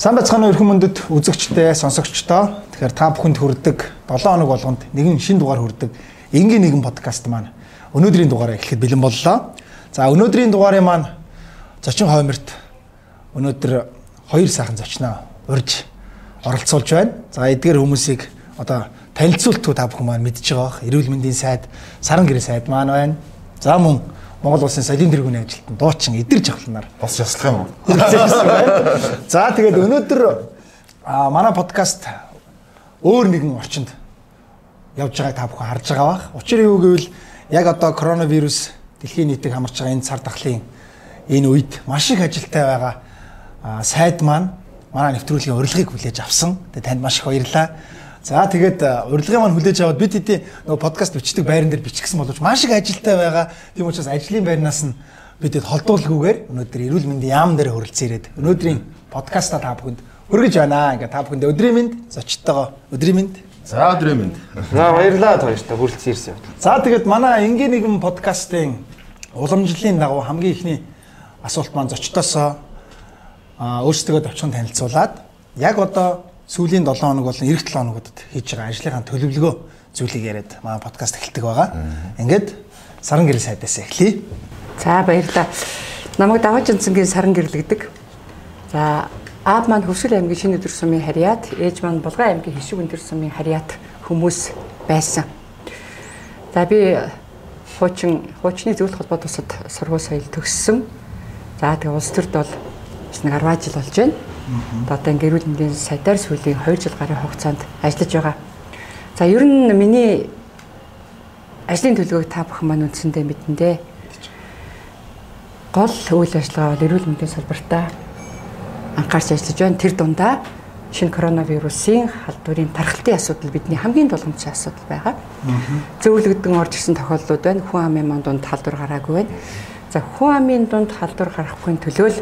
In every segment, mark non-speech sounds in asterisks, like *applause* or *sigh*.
Сайн бацхан өрхөн мөндөд үзэгчтэй, сонсогчдоо тэгэхээр та бүхэнд хүрдэг 7 хоног болгонд нэгэн шин дугаар хүрдэг энгийн нэгэн подкаст маань өнөөдрийн дугаараа эхлэхэд бэлэн боллоо. За өнөөдрийн дугаарын маань зочин хойморт өнөөдөр хоёр сайхан зочноо урьж оролцуулж байна. За эдгээр хүмүүсийг одоо танилцуултгүй та бүхэн маань мэдж байгаа бах. Эрүүл мэндийн сайд, саран гэрээ сайд маань байна. За мөн Монгол улсын соёлын тэргүүний ажилтан дуучин эдэр жавхланаар бас яслах юм уу? За тэгээд *laughs* өнөөдөр манай подкаст өөр нэгэн орчинд явж байгааг та бүхэн харж байгаа бах. Учир юу гэвэл яг одоо коронавирус дэлхийн нийтийг хамарч байгаа энэ цар тахлын энэ үед маш их ажилтай байгаа сайд маань манай нэвтрүүлгийн урилгыг хүлээж авсан. Тэгээд танд маш их баярлалаа. За тэгээд урилгын маань хүлээж аваад бид хэдий нөгөө подкаст бичдэг байран дээр бичгсэн боловч маш их ажилтай байгаа. Тийм учраас ажлын байрнаас нь бидэд холдуулгүйгээр өнөөдөр эрүүл мэндийн яам дээр хөрөлцөн ирээд өнөөдрийн подкаста та бүхэнд хүргэж байна. Ингээ та бүхэнд өдрийн мэнд зочдтойгоо өдрийн мэнд. За өдрийн мэнд. За баярлалаа хоёртаа хүрэлцэн ирсэн. За тэгээд манай энгийн нэгэн подкастын уламжлалын дагуу хамгийн ихний асуулт маань зочдоосоо өөрсдөө товчхон танилцуулаад яг одоо сүүлийн 7 хоног болон эх 7 хоногудад хийж байгаа ажлынхаа төлөвлөгөө зүйлийг яриад манай подкаст эхэлдэг байгаа. Ингээд саран гэрэл сайдаас эхлэе. За баярлалаа. Намайг даваж өнцөнгийн саран гэрэл гэдэг. За аав маань Хөвсгөл аймгийн шинэ өдөр сумын харьяат, ээж маань Булган аймгийн Хишиг өндөр сумын харьяат хүмүүс байсан. За би хуучин хуучны зөвлөлт холбоо тусад сургууль соёл төгссөн. За тэгээ улс төрд бол нэг 10 жил болж байна. Одоо ингээ эрүүл мэндийн сайдаар сүүлийн 2 жил гарын хугацаанд ажиллаж байгаа. За ер нь миний ажлын төлөвийг та бүхэн маань үндсэндээ мэдэндээ. Гол үйл ажиллагаа бол эрүүл мэндийн салбартаа анхаарч ажиллаж байна. Тэр дундаа шинэ коронавирусын халдварын тархалтын асуудал бидний хамгийн тулгымчсан асуудал байгаа. Зөвлөгдөн орж ирсэн тохиолдлууд байна. Хүн амын манд дунд халдвар гараагүй байна. За хүн амын дунд халдвар гарахгүй төлөөл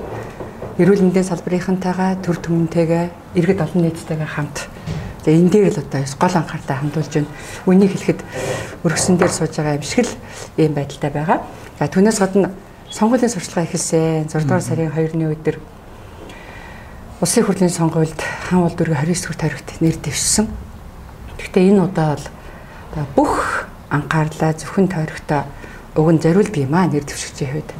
эрүүл мэндийн салбарынхантайгаа төр түмэнтэйгээ иргэд олон нийттэйгээ хамт за энэ дээр л одоо гол анхаарлаа хандуулж байна. Үнийг хэлэхэд өргөсөн дээр сууж байгаа юм шиг л ийм байдалтай байгаа. За түүнээс гадна сонгуулийн сурчлагаа эхэлсэн 6 дугаар сарын 2-ны өдөр Улсын хурлын сонгуульд хаан бол дөрөв 29 дэх тарихт нэр дэвшсэн. Гэхдээ энэ удаа бол бүх анхаарлаа зөвхөн тойрогтой уг нь зориулдаг юм аа нэр дэвшигчийн хувьд.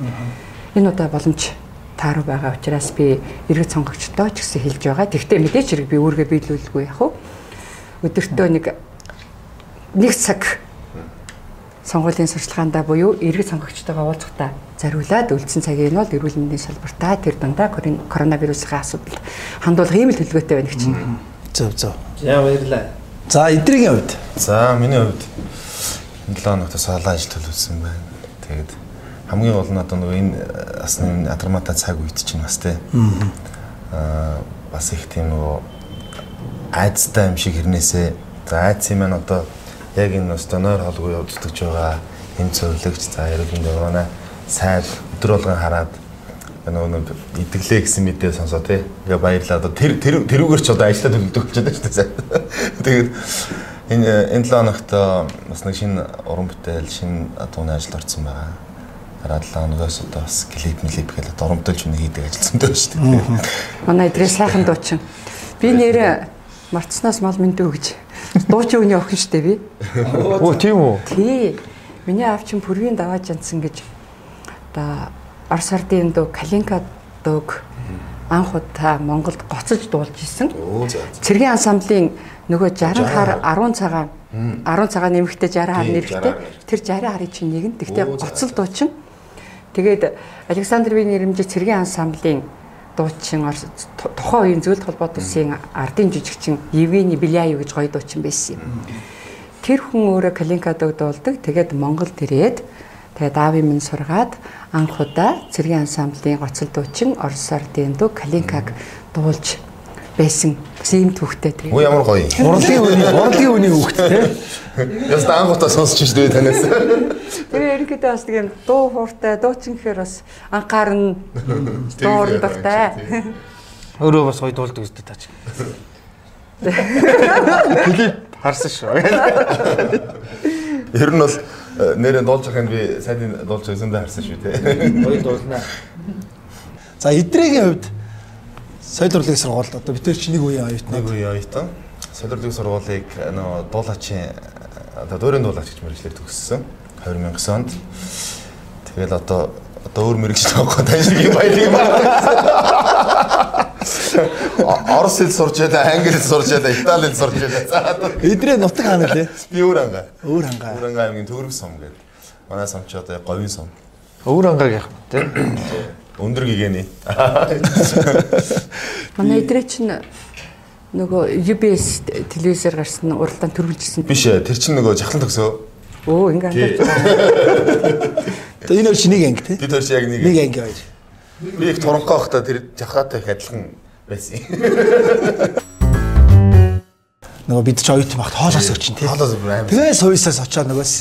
Энэ удаа боломж тааруу байгаа учраас би иргэд сонгогчдоо ч гэсэн хэлж байгаа. Тэгвэл мэдээч хэрэг би үүргээ биелүүлгүй яг уу. Өдөртөө нэг нэг цаг сонгуулийн сурчлагаандаа буюу иргэд сонгогчдойгоо уулзахдаа зариулаад үлдсэн цагийг нь бол эрүүл мэндийн салбартаа тэр дундаа коронавирусын асуудал хандуулах ийм л төлөвлөгөөтэй байна гэж байна. Зөв зөв. За баярлалаа. За эдрийн хувьд. За миний хувьд 7 хоногт салаа ажил төлөвлөсөн байна. Тэгээд хамгийн гол нь одоо нөгөө энэ бас нэг атрамата цаг үед чинь бас тий. Аа бас их тийм нөгөө айцтай юм шиг хэрнээсээ за айцын маань одоо яг энэ бас доноор холгүй удагдж байгаа энэ зөвлөгч за энэ манай сайд өдөр болгон хараад нөгөө нэг идэглээ гэсэн мэдээ сонсоо тий. Тэгээ баярлаа. Одоо тэр тэр тэрүүгээр ч одоо ажиллаад төлөвлөдөг байна шүү дээ. *laughs* Тэгээд энэ энэ 7 хоногт бас нэг шинэ уран бүтээл, шинэ тууны ажил орсон байгаа дараа 7 хоногоос одоо бас клип мэлип гэл доромтолж үнэ хийдэг ажилласан дөө шүү дээ. Манай эдрээ сайхан дуучин. Би нэрээ марцснаас мал мэндэ гэж. Дуучин үний охин шүү дээ би. Оо тийм үү? Тий. Миний аав чинь пүргийн даваа жанцсан гэж одоо Орос ардын дөө Калинка дөөг анх удаа Монголд гоцож дуулж исэн. Цэргийн ансамблын нөгөө 60 хар 10 цагаан 10 цагаан нэмэгтэй 60 хар нэрхтэй тэр 60 харын чинь нэг нь тэгтээ гоцол дуучин Тэгээд Александр Вийн нэрмжи цэргийн ансамблын дуучин тухайн үеийн зөвлөлт холбоот улсын ардын жижигчин Евгений Беляев гэж гоё дуучин байсан юм. Тэр хүн өөрөө Калинкадаг дуулдаг. Тэгээд Монголд ирээд тэгээд аавын минь сургаад анх удаа цэргийн ансамблын гоцол дуучин Орос ардын дуу Калинкаг дуулж байсан. Бас ийм төвхтэй тэр. Оо ямар гоё. Урлагийн үний урлагийн үний хүүхэд те. Яста ангуудаа сонсч шүү дээ танаас. Тэгээ ерөнхийдөө бас тийм дуу хууртай, дуучин гэхээр бас анхаарна. Дуур дуртай. Өөрөө бас гоё дуулдаг үстэй таач. Клип харсан шүү. Ер нь бол э, нэрээ дуулж байхад би сайдын дуулж байсандаа харсан шүү те. Гоё дуулнаа. За эдрийн хувьд Соёл урлагийн сургууль одоо бид тэр чинь нэг үеийн оюутнууд. Нэг үе оюутан. Солирлын сургуулийг нөө дуулаачийн одоо дөөрийн дуулаач гэж мэрэгчлэр төгссөн 2009 онд. Тэгэл одоо одоо өөр мэрэгч таахгүй тань шиг юм баялаг юм байна. Орос хэл сурч байлаа, англи хэл сурч байлаа, итали хэл сурч байлаа. За одоо Эдрээ нутаг хаана лээ? би өөр ангаа. Өөр хангаа. Өөр ангаа аймгийн төгөрөг сум гэдэг. Манай сум чи одоо говийн сум. Өвөр ангааг яах вэ? Өндөр гигэний. Манай эдрээ чинь нөгөө UBS телевизээр гарсан уралдаан төрүүлжсэн. Биш ээ, тэр чинь нөгөө жахлан төгсөө. Өө ингээ хандаж Тэгээ энэ хоёр чи нэг анги тий. Бид хоёр чи яг нэг. Нэг анги хоёр. Би их туранхай байхдаа тэр жахлаатай их адилхан байсан. Нөгөө бид ч оюутан багт хоолоос өгчин тий. Хоолоос. Тэгээ суйсаас очоод нөгөөс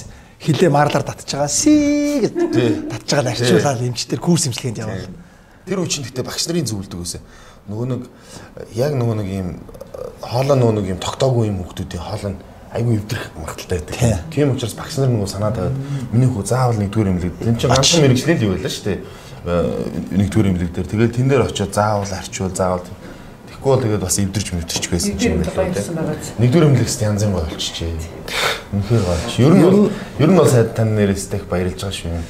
хилээ марлаар татж байгаа. Си Тий. татж байгаа арчуулаад эмчтэр курс эмчилгээнд яваа. Тэр үе чинь гэхдээ багш нарын зөвлөдөг байсан. Нөгөө нэг яг нөгөө нэг ийм хоолоо нөгөө нэг ийм тогтоогүй юм хүмүүсийн хоолоо нь айгүй өвдрөх магадaltaй байдаг. Тийм учраас багш нар нөгөө санаа тавиад миний хүү заавал нэгдүгээр имлэг. Тэн чинь ганцхан мэрэгчлэл юу байлаа шүү дээ. Э, Нэгдүгээр имлэг дээр. Тэгээд тэн дээр очиод заавал арчвал заавал Тэгэхгүй бол тэгээд бас эвдэрч мөвдөрч байсан юм байна. Нэгдүгээр имлэгс янз гоё болчихжээ. Үнэхээр гоёч. Ер нь ер нь бол сайд тань нэрээс их баярлж байгаа шүү.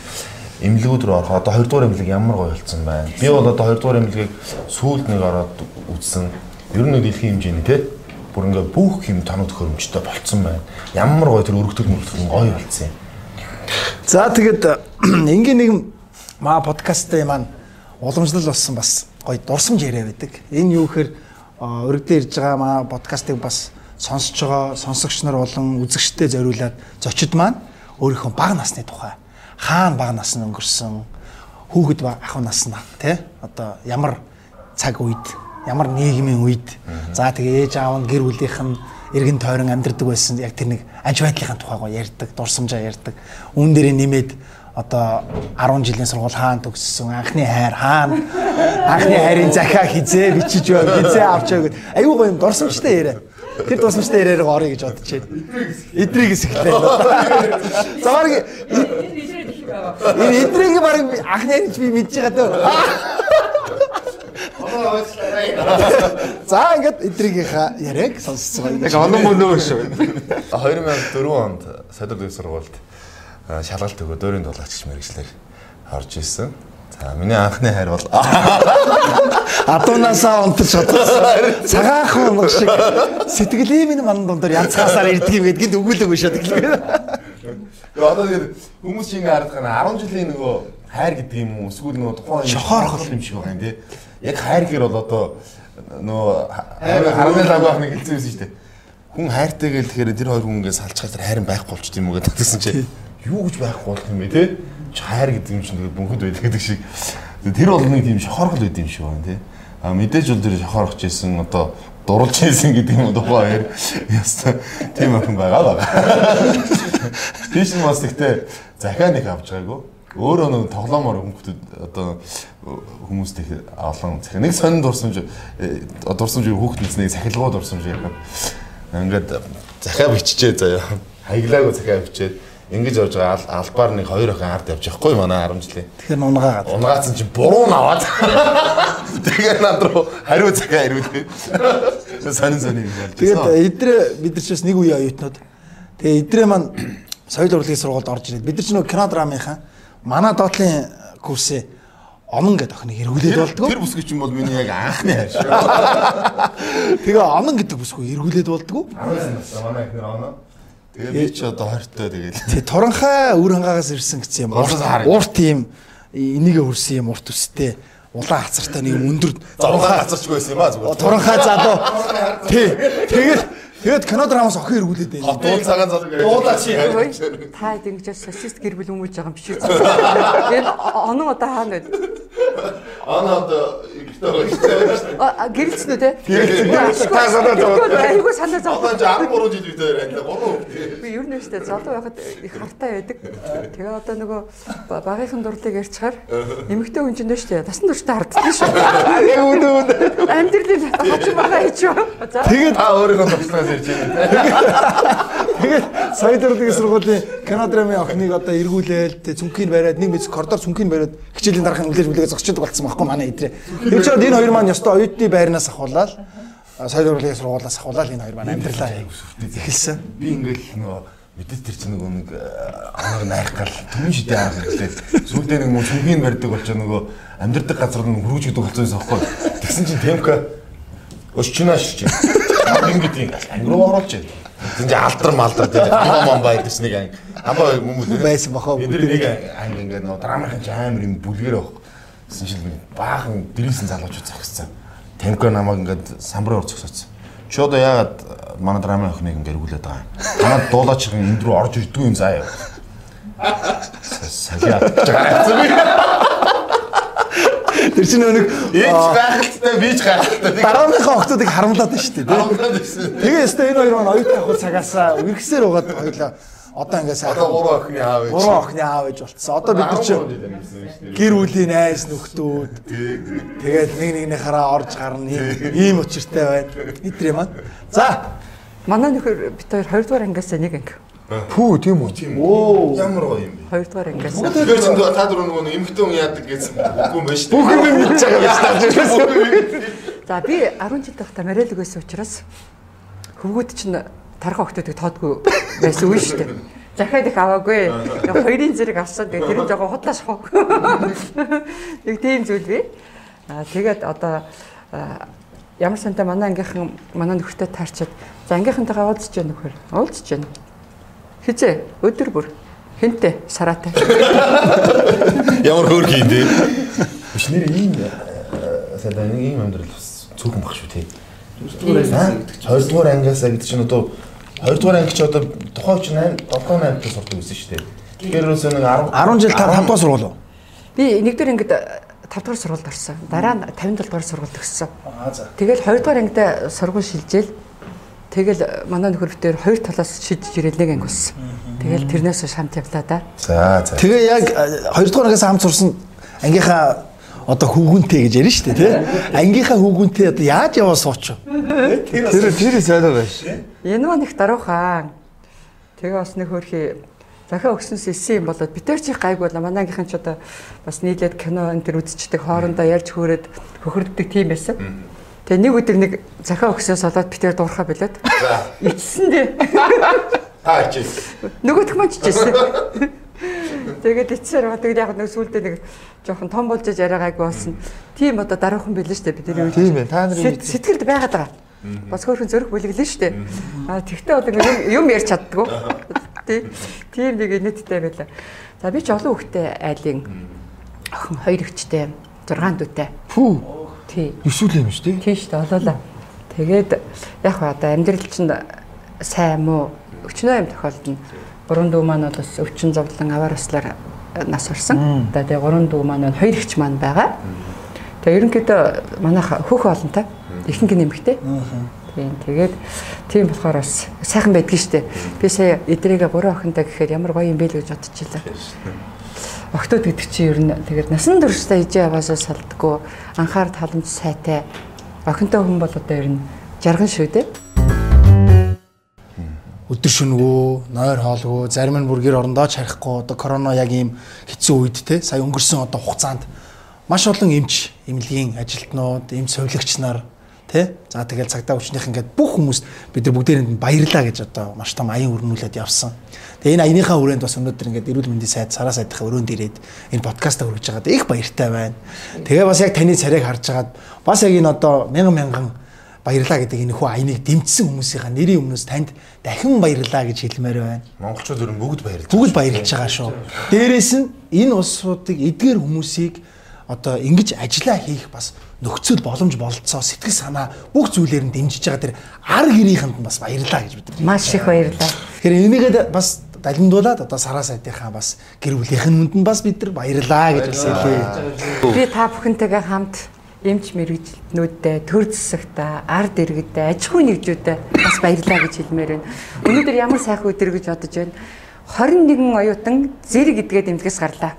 Имлэгүүд рүү орох. Одоо 2 дугаар имлэг ямар гоё болсон байна. Би бол одоо 2 дугаар имлэгийг сүүлд нэг ороод үзсэн. Ер нь дэлхийн хэмжээний те бүр ингээ бүх юм тоног төхөөрөмжтэй болцсон байна. Ямар гоё тэр өргөтөл мөргөтөл гоё болцсон юм. За тэгээд *clears throat* энгийн нэг маа подкасттай маань уламжлал болсон бас гоё дурсамж яриа байдаг. Энэ юу гэхээр өргөдөө ирж байгаа маа подкастыг бас сонсож байгаа сонсогч нар болон үзэгчдэд зориулаад зочид маань өөрийнхөө бага насны тухай. Хаана бага нас нь өнгөрсөн хүүхэд ба ах нас нь тий одоо ямар цаг үед ямар нийгмийн үед. За тэгээ ээж аав нь гэр бүлийнх нь эргэн тойрон амьдардаг байсан. Яг тэр нэг аж байдлын тухай гоо ярьдаг дурсамжаа ярьдаг. Үүн дээрээ нэмээд одоо 10 жилийн сургууль хаана төгссөн? Анхны хайр хаана? Анхны хайрын захиа хизээ бичиж байв хизээ авчаа гэд. Аюу гоё юм дурсамжтай яриа. Тэр дурсамжтай яриараа орё гэж бодож байна. Эдрийг хэсэглээ за баг энэ эдрийг баг анхны хайрч би мэдж байгаа дөө. За ингээд эдрийнхаа яриаг сонсцгоо. Яг онон мөнөө шүү. *laughs* 2004 онд Содор дэв сургуульд шалгалт өгөө дөөрийн дулаач мэрэгчлэр орж исэн. За миний анхны хайр бол *laughs* Адуунасаа унтаж шатсан. Цагаахан унах шиг сэтгэлээ минь ман дундор янцгаасаар ирдэг юм гэдгэнд өгүүлэг шат гэлээ. Тэгээ одоо тэгээд хүмүүс чинь харах гана 10 жилийн нөгөө хайр гэдэг юм уу эсвэл нөгөө тухайн Шохоор хол юм шиг байгаа юм тий. Яг хайр гэхэр бол одоо нөгөө харны лаг байх нэг хэлсэн юм шүү дээ. Хүн хайртай гэл тэгэхээр тэр хоёр хүн ингээд салчхаар тэр хайр байхгүй болчих юм уу гэдэг *laughs* тэгсэн чинь юу гэж байхгүй болох юм бэ тий. Чи хайр гэдэг юм чинь бүнхэд байдаг гэдэг шиг. Тэр бол нэг тийм шохоргол байд юм шиг байна тий. А мэдээж бол тэр шохорхож исэн одоо дурлж исэн гэдэг юм тухай хоёр яста тийм охин байгаа байгаа. Тийш нь бас ихтэй захиа нэг авч байгаагүй. Өөрөө нэг тоглоомоор хүмүүстд одоо хүмүүст их олон захиа нэг сонин дурсамж э, дурсамж хүүхд нэсний сахилгуу дурсамж яг ингээд захиа биччихээ заяа. Хаяглагуу захиа бичээд ингэж явж байгаа ал- албаар нэг хоёр охин ард явж байхгүй манай 10 жилийн. Тэгэхээр унгаагаад. Унгаацсан чи буруу наваад. Тэгээ над руу хариу захиа ирүүлээ. Сонин сонин юм байна. Тэгээд эдрээ бид нар ч бас нэг үеийн оюутнууд. Тэгээ эдрээ маань соёл урлагийн сургуульд орж ирээд бид нар ч нөгөө кино драмынхаа манай доотлын курсээ Омон гэдэг охиныг эргүүлээд болдгоо. Тэр бүсгүй чинь бол миний яг анхны хайр шүү. *laughs* Тэгээ Омон гэдэг бүсгүй эргүүлээд болдгоо. 19 настай манай ихнэр оноо. Тэгээ би ч одоо хортой тэгээд. Тэг туранхай үр хангаагаас ирсэн гэсэн юм. Урт тийм энийгээ хүрсэн юм урт өстэй. Улаан хацартай нэг юм өндөр Зурхаа гацарчгүй байсан юм аа зүгээр. туранхай залуу. Тий. Тэгээд тэгээд кино драмаас охин эргүүлээд байна. Дуу цагаан залуу гэж. Дуулаач юм. Та ингэж сосист гэр бүл өмүүлж байгаа юм биш үү? Энэ онон одоо хаана вэ? Оноо одоо ихтэй байгаа. А, Гэрэлцэн үү те? Гэрэлцэн. Та санаа зовоод. Айгуу санаа зовоод. Одоо чи 13 жил битэй байна. Гурван хүүхдээ. Би ер нь өштэй залуу байхад их хартай байдаг. Тэгээ одоо нөгөө ба- багийнхан дурлыг ярьчихаар эмэгтэй хүн чинь дэжтэй тасан турштай харддаг шүү. Үүдээ. Амьдралын хачин бага хийж юу. За Тэгээд Та өөрийнхөө тогтолцоогоос ярьж байна. Тэгээд сая дөрөвдгийн сургуулийн кино драмын охиныг одоо эргүүлээл тэ цүнхийг бариад нэг мэд коридор цүнхийг бариад хичээлийн дараахан үлээж үлээж зогсчиход болцсон байхгүй манай идрээ. Тэр чинь энэ хоёр маань ёстой оюутны байрнаас ахуулаад сая дөрөвдгийн сургуулиас ахуулаад энэ хоёр маань амьдралаа эхэлсэн. Би ингээл нөгөө мэдээ тэр чинь нөгөө нэг анаг найх гал түмэн шидэ аа гэхлээр сүүлдээ нэг мөн цүнхийн барьдаг болж нөгөө амьдрдаг газар нь хөргөжгдөг болсон юм аахгүй. Тэгсэн чинь темка өччнаа шиж. Ингээд юм ангируу оруулж байна. Тэнд алдар малдар тийм хамаа мам байдс нэг анги. Хамаа хүмүүс байсан бахаа. Эдгээр нэг анги ингээд нөгөө драмахан ч амар юм бүлгэр авах. Гэсэн шил баахан дэрийсэн залуучууд зогссон. Темка намайг ингээд самбар орж зогсооцсон. Чи одоо яагаад манай драмын охиныг ингээд эргүүлээд байгаа юм? Танад дуулаач энэ рүү орж ирдгүй юм заа яа. *laughs* Тэр чинь нэг Энд байхaltaй бийж гайхалтай. дарааныхаа охтуудыг харамлаад байна шүү дээ. тий? Хамгаалаад байсан. Тэгээ өстө энэ хоёр маань оюутны авах цагаасаа үргэсээр угаад хоёлаа одоо ингээд сайхан Одоо гурван охины аав ээж. гурван охины аав ээж болцсон. Одоо бид нар чинь гэр бүлийн найз нөхдүүд тэгээд нэг нэгнийхаараа орж гарна ийм учиртай байна. Идрээ маань. За Манай нөхөр бид хоёр 2 дугаар ангиас нэг анги. Пүү тийм үү? Оо ямар гоё юм бэ. 2 дугаар ангиас. Тэгэхээр чинь та дөрөв нөгөө эмхтэн хүн яадаг гэсэн үгүй юм байна шүү дээ. бүх юм мэдж байгаа юм байна. За би 10 жил байхдаа Марэлэг байсан учраас хөвгүүд чинь тархаа охтуудыг тоодгүй байсан үе шүү дээ. Захиад их аваагүй. Хоёрын зэрэг авсан. Тэгээ тэр нь жоохон худлааш хог. Нэг тийм зүйл би. Аа тэгээд одоо ямар сантай манай ангийнхан манай нөхөртэй таарчаад за ангийнхантайгаа уулзж яа нөхөр. Уулзж яа. Хизээ өдөр бүр хинтээ сараатай. *laughs* Ямар хөөр хий дээ. Биш нэр ийм сайн нэг ийм амьдрал бас цөөхөн баг шүү тий. Хоёрдугаар ангиасаа гэдэг чинь одоо хоёрдугаар анги ч одоо тухайн чинь 8 7 8 тас сурдаг байсан шүү дээ. Тэгэхээр ерөөсөө нэг 10 10 жил та 5 дугаар сургууль уу? Би нэгдүгээр ангид 5 дугаар сургуульд орсон. Дараа нь 57 дугаар сургуульд төгссөн. Аа за. Тэгэл 2 дугаар ангид сургууль шилжээл. Тэгэл манай нөхөр битээр хоёр талаас шидэж ирэл нэг анги болсон. Тэгэл тэрнээс хойш хамт явлаа да. За за. Тэгээ яг 2 дугаар ангиас хамт сурсан ангийнхаа одоо хүүгүнтэй гэж ярина шүү дээ тий. Ангийнхаа хүүгүнтэй одоо яаж яваа сууч. Тэр Тэр тэр сайд байгаа ш. Энэ маань их даруйхан. Тэгээ бас нэг хөрхи захиа өгснөөс илсэн юм болоод битэр чих гайг болоо манай ангийнхан ч одоо бас нийлээд кино энэ төр үзчихдэг хоорондоо ярьж хөөрөөд хөхөрддөг тийм байсан. Тэгээ нэг өдөр нэг захиа өгснөөс болоод битэр дуурхаа билээд. Ичсэн дээ. Та ичээ. Нөгөөх маань ч ичсэн. Тэгээд ичсээр байгаа. Тэгээд яг нэг сүулдэ нэг жоохон том болж яриагайг болсон. Тийм одоо дараахан билээ дээ бидний үед. Тийм ээ. Та нарын Сэт- Сэтгэлд байгаад байгаа. Бас хөөрхөн зөрөх бүлэглэн дээ. Аа тэгтээ одоо нэг юм ярьж чаддгүй. Тий. Тийм нэг нийттэй байлаа. За би ч олон хүүхдээ айлын охин хоёр өвчтэй 6 дүүтэй. пүү Тий. эсвэл юм ш тий. Тийм шүү дээ олоолаа. Тэгээд яг одоо амьдрал чинь сайн муу өчнөө юм тохиолдно. Гурван дүү маань бол бас өвчин зовлон аваар ослоор нас орсон. Одоо тэгээ гурван дүү маань хоёр ихч маань байгаа. Тэгээ ерөнхийдөө манайх хөх олонтой. Ихэнх нэмэгтэй. Тийм тэгээд тийм болохоор бас сайхан байдгийн штэ. Би сая эдрээгээ буруу охинтой гэхээр ямар гоё юм бэ л гэж бодчихлаа. Октод гэдэг чинь ер нь тэгээд насан туршдаа ижээ яваасаа салдаггүй анхаар таламж сайтай охинтой хүн бол одоо ер нь жарган шүү дээ. өдөр шөнөгөө, нойр хоолгүй, зарим нь бүр гэр орондоо ч харихгүй одоо корона яг ийм хэцүү үед те сая өнгөрсөн одоо хугацаанд маш олон эмч, эмнэлгийн ажилтнууд, эмч совилогч нар те за тэгэл цагдаа хүчнийх ингээд бүх хүмүүст бид нар бүгдээрэнд нь баярлаа гэж одоо маш том аян өрнүүлээд явсан. Тэгээ энэ аяныхаа хүрээнд бас өнөөдөр ингээд эрүүл мэндийн сайд сараа сайдынхаа өрөөнд ирээд энэ подкаста хүргэж байгаад их баяртай байна. Тэгээ бас яг таны царайг харж хагаад бас яг энэ одоо мянган мянган баярлаа гэдэг энэ хүү аяныг дэмжсэн хүмүүсийнхаа нэрийн өмнөөс танд дахин баярлаа гэж хэлмээр байна. Монголчууд ер нь бүгд баярлж Бүгд баярлж байгаа шүү. Дээрээс нь энэ улсуудыг эдгээр хүмүүсийг одоо ингэж ажиллаа хийх бас нөхцөл боломж болцоо сэтгэл санаа бүх зүйлээр нь дэмжиж байгаа тэр ар гэрийнхэнд нь бас баярлаа гэж бид. Маш их баярлалаа. Тэгэхээр энийгээ бас далимдуулаад одоо сараа сайдынхаа бас гэр бүлийнхэн хүнд нь бас бид нар баярлаа гэж бас хэлээ. Би та бүхэнтэйгээ хамт эмч мэрэгчлэнүүдтэй, төр засагтай, ард иргэдтэй, аж ахуйн нэгжүүдтэй бас баярлаа гэж хэлмээр байна. Өнөөдөр ямар сайхан өдөр гэж бодож байна. 21 оюутан зэрэг идгээд эмнэлгээс гарлаа.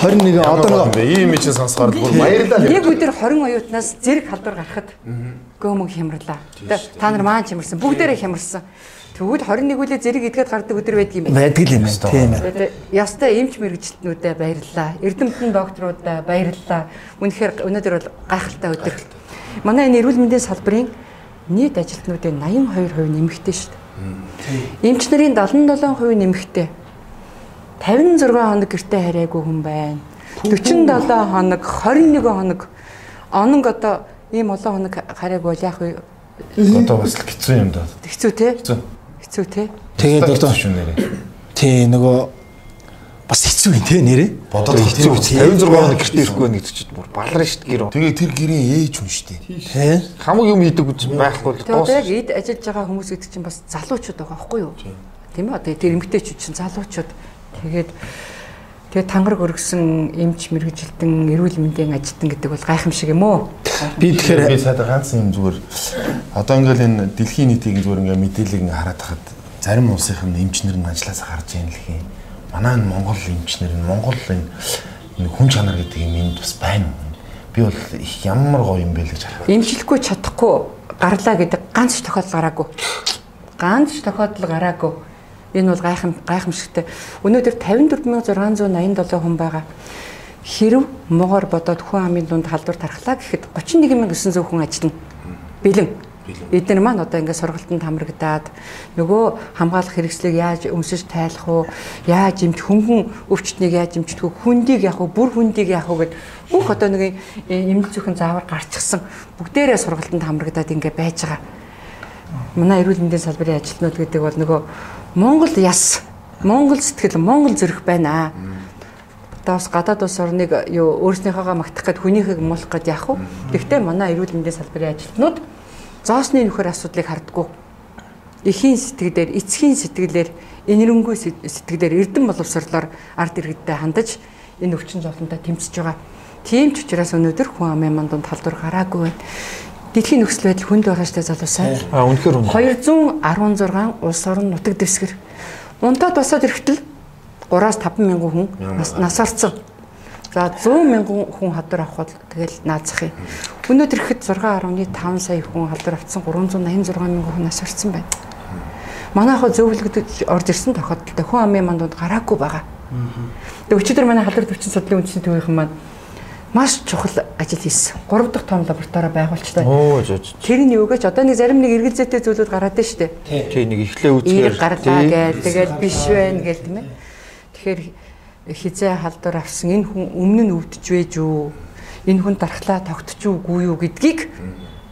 21 одоо нэг ийм юм чинь сонсохоор бүр баярлалаа. Нэг өдөр 20 оюутнаас зэрэг халдвар гарахад гөөмөг хямрлаа. Та нар маань хямарсан. Бүгдээрээ хямарсан. Тэгвэл 21 үлээ зэрэг идгээд гардаг өдөр байдаг юм байна. Байдаг юм байна. Тийм ээ. Ястай эмч мэрэгчлэтнүүдэд баярлалаа. Эрдэмтэн докторуудаа баярлалаа. Үнэхээр өнөөдөр бол гайхалтай өдөр. Манай энэ эрүүл мэндийн салбарын нийт ажилтнуудын 82% нэмэгтэй шүү дээ. Эмч нарын 77% нэмэгтэй. 56 хоног гэртээ хараагүй хүн байна. 47 хоног, 21 хоног. Оног одоо ийм олон хоног хараагүй бол яах вэ? Одоо бас л хэцүү юм даа. Хэцүү те? Хэцүү. Хэцүү те? Тэгээд одоо шүү нэрээ. тий нөгөө бас хэцүү юм тий нэрээ. Бодоод Хэцүү хэцүү. 56 хоног гэртээ ирэхгүй байна гэдэг чинь бүр баларна шүү дээ гэр. Тэгээ тэр гэрийн ээж хүн шүү дээ. Тий. Хамаг юм хийдэг үз байхгүй л Тэгээ одоо дуус. яг эд ажиллаж байгаа хүмүүс гэдэг чинь бас залуучууд байгаа байхгүй юу? Тийм ээ одоо тэр эмгтээчүүд чинь залуучууд. Тэгээд тэгээд тангараг өргөсөн эмч мэрэгжилтэн эрүүл мэндийн ажилтан гэдэг бол гайхамшиг юм уу? Би тэгэхээр би сая ганц юм зүгээр одоо ингээл энэ дэлхийн нийтийн зүгээр ингээ мэдээллийг хараад хахад зарим улсын эмчнэр нь ажилласаа гарч ийн л хий. Манай энэ Монгол эмчнэр нь Монгол энэ хүн чанар гэдэг юм энд бас байна. Би бол их ямар гоё юм бэ л гэж харах. Эмчлэхгүй чадахгүй гарлаа гэдэг ганц ч тохиолдол гараагүй. Ганц ч тохиолдол гараагүй. Энэ бол гайхам гайхамшигтай. Өнөөдөр 54687 хүн байгаа. Хэрв могоор бодоод хүн амын дунд халдвар тархлаа гэхэд 31900 хүн ажиллана. Бэлэн. Эдгээр маань одоо ингээд сургалтанд хамрагдаад нөгөө хамгаалах хэрэгслийг яаж өмсөж тайлах уу, яаж эмч хөнгөн өвчтнийг яаж эмчдэх үү, хүндийг яах вэ, бүр хүндийг яах вэ гэд бүх одоо нэг эмнэлэг зөвхөн заавар гарчихсан бүгдээрээ сургалтанд хамрагдаад ингээд байж байгаа. Манай эрүүл мэндийн салбарын ажилтнууд гэдэг бол нөгөө Монгол яс, Монгол сэтгэл, Монгол зүрх байна аа. Одоо бас гадаад улс орныг юу өөрснийхөөгөө магтах гээд хүнийхийг муулах гээд яах вэ? Гэхдээ манай эрүүл мэндийн салбарын ажилтнууд зоосны нөхөр асуудлыг хардггүй. Эхийн сэтгэлээр, эцгийн сэтгэлээр, энэрэнгүй сэтгэлээр эрдэм боловсрлоор ард иргэдтэй хандаж энэ өвчин зовлонтой тэмцэж байгаа. Тийм ч учраас өнөөдөр хүн амын мандунд халдвар гараагүй байна. Дэлхийн нөхцөл байдал хүнд байгаа штэ залуусаа. А үнэхээр үнэ. 216 улс орон нутаг дэвсгэр. Унтаад босоод ирэхдээ 3-аас 5 мянган хүн нас- нас орцсон. За 100 мянган хүн халдвар авахд тэгэл наазах юм. Өнөөдөр ихэд 6.5 сая хүн халдвар авсан 386 мянган хүн нас орцсон байна. Манайхаа зөвлөгдөж орж ирсэн тохиолдолд хүн амын мандууд гараагүй байгаа. Тэгээ өчигдөр манай халдвар төвчин судлалын үндэсний төвийнхэн маань маш чухал ажил хийсэн. 3 дахь том лаборатори байгуулчихлаа. Оо жож. Тэр нь юу гэж одоо нэг зарим нэг эргэл зүйтэй зүйлүүд гараад байна шүү дээ. Тий нэг ихлээ үзгээр. Эерэг гарлаа гээл тэгэл биш байна гээл тийм ээ. Тэгэхээр хизээ халдвар авсан энэ хүн өмнө нь өвдөж байж юу? Энэ хүн дархлаа тогтч уугүй юу гэдгийг